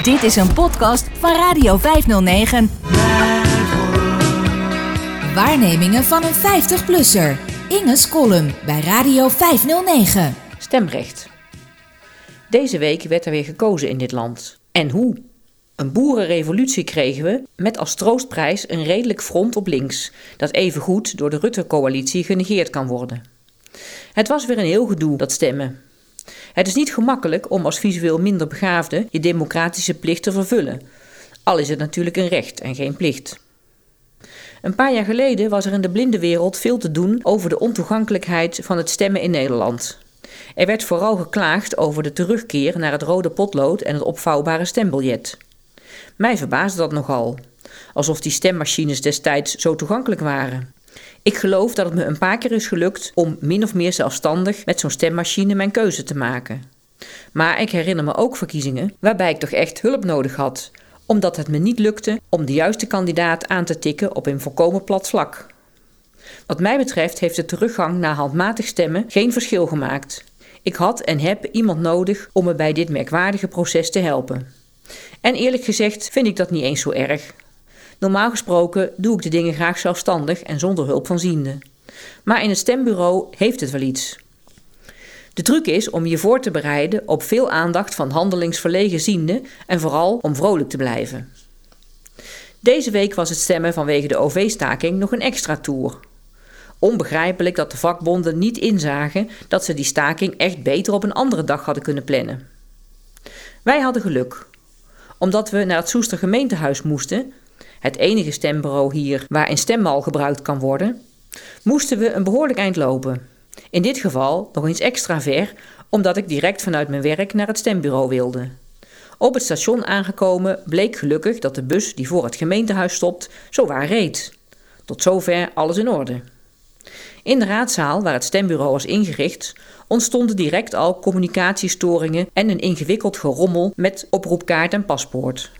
Dit is een podcast van Radio 509. Waarnemingen van een 50-plusser. Inge's column bij Radio 509. Stemrecht. Deze week werd er weer gekozen in dit land. En hoe? Een boerenrevolutie kregen we met als troostprijs een redelijk front op links, dat evengoed door de Rutte-coalitie genegeerd kan worden. Het was weer een heel gedoe, dat stemmen. Het is niet gemakkelijk om als visueel minder begaafde je democratische plicht te vervullen, al is het natuurlijk een recht en geen plicht. Een paar jaar geleden was er in de blinde wereld veel te doen over de ontoegankelijkheid van het stemmen in Nederland. Er werd vooral geklaagd over de terugkeer naar het rode potlood en het opvouwbare stembiljet. Mij verbaasde dat nogal, alsof die stemmachines destijds zo toegankelijk waren. Ik geloof dat het me een paar keer is gelukt om min of meer zelfstandig met zo'n stemmachine mijn keuze te maken. Maar ik herinner me ook verkiezingen waarbij ik toch echt hulp nodig had, omdat het me niet lukte om de juiste kandidaat aan te tikken op een volkomen plat vlak. Wat mij betreft heeft de teruggang naar handmatig stemmen geen verschil gemaakt. Ik had en heb iemand nodig om me bij dit merkwaardige proces te helpen. En eerlijk gezegd vind ik dat niet eens zo erg. Normaal gesproken doe ik de dingen graag zelfstandig en zonder hulp van zienden. Maar in het stembureau heeft het wel iets. De truc is om je voor te bereiden op veel aandacht van handelingsverlegen zienden en vooral om vrolijk te blijven. Deze week was het stemmen vanwege de OV-staking nog een extra tour. Onbegrijpelijk dat de vakbonden niet inzagen dat ze die staking echt beter op een andere dag hadden kunnen plannen. Wij hadden geluk. Omdat we naar het Soester gemeentehuis moesten, het enige stembureau hier waar een stemmal gebruikt kan worden, moesten we een behoorlijk eind lopen. In dit geval nog eens extra ver, omdat ik direct vanuit mijn werk naar het stembureau wilde. Op het station aangekomen bleek gelukkig dat de bus die voor het gemeentehuis stopt, zowaar reed. Tot zover alles in orde. In de raadzaal, waar het stembureau was ingericht, ontstonden direct al communicatiestoringen en een ingewikkeld gerommel met oproepkaart en paspoort.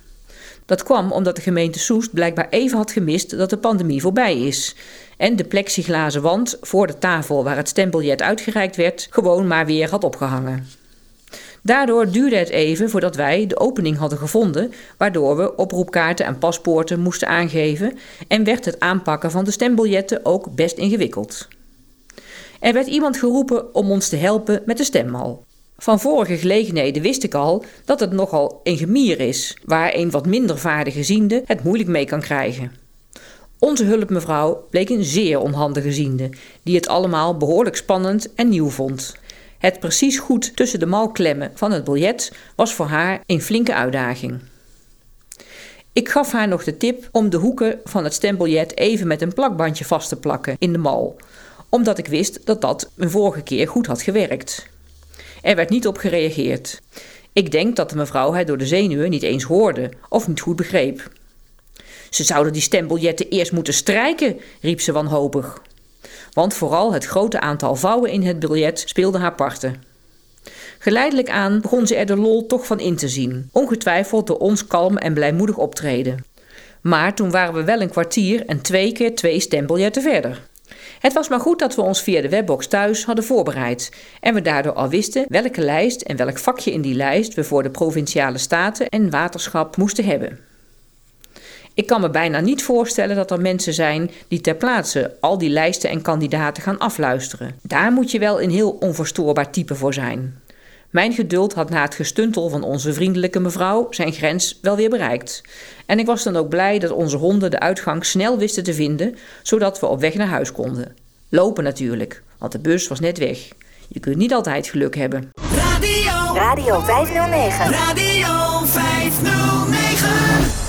Dat kwam omdat de gemeente Soest blijkbaar even had gemist dat de pandemie voorbij is. En de plexiglazen wand voor de tafel waar het stembiljet uitgereikt werd, gewoon maar weer had opgehangen. Daardoor duurde het even voordat wij de opening hadden gevonden, waardoor we oproepkaarten en paspoorten moesten aangeven en werd het aanpakken van de stembiljetten ook best ingewikkeld. Er werd iemand geroepen om ons te helpen met de stemmal. Van vorige gelegenheden wist ik al dat het nogal een gemier is, waar een wat minder vaardige ziende het moeilijk mee kan krijgen. Onze hulpmevrouw bleek een zeer onhandige ziende, die het allemaal behoorlijk spannend en nieuw vond. Het precies goed tussen de mal klemmen van het biljet was voor haar een flinke uitdaging. Ik gaf haar nog de tip om de hoeken van het stembiljet even met een plakbandje vast te plakken in de mal, omdat ik wist dat dat een vorige keer goed had gewerkt. Er werd niet op gereageerd. Ik denk dat de mevrouw het door de zenuwen niet eens hoorde of niet goed begreep. Ze zouden die stembiljetten eerst moeten strijken, riep ze wanhopig. Want vooral het grote aantal vouwen in het biljet speelde haar parten. Geleidelijk aan begon ze er de lol toch van in te zien, ongetwijfeld door ons kalm en blijmoedig optreden. Maar toen waren we wel een kwartier en twee keer twee stembiljetten verder. Het was maar goed dat we ons via de webbox thuis hadden voorbereid en we daardoor al wisten welke lijst en welk vakje in die lijst we voor de provinciale staten en waterschap moesten hebben. Ik kan me bijna niet voorstellen dat er mensen zijn die ter plaatse al die lijsten en kandidaten gaan afluisteren. Daar moet je wel een heel onverstoorbaar type voor zijn. Mijn geduld had na het gestuntel van onze vriendelijke mevrouw zijn grens wel weer bereikt. En ik was dan ook blij dat onze honden de uitgang snel wisten te vinden, zodat we op weg naar huis konden. Lopen natuurlijk, want de bus was net weg. Je kunt niet altijd geluk hebben. Radio, Radio 509. Radio 509.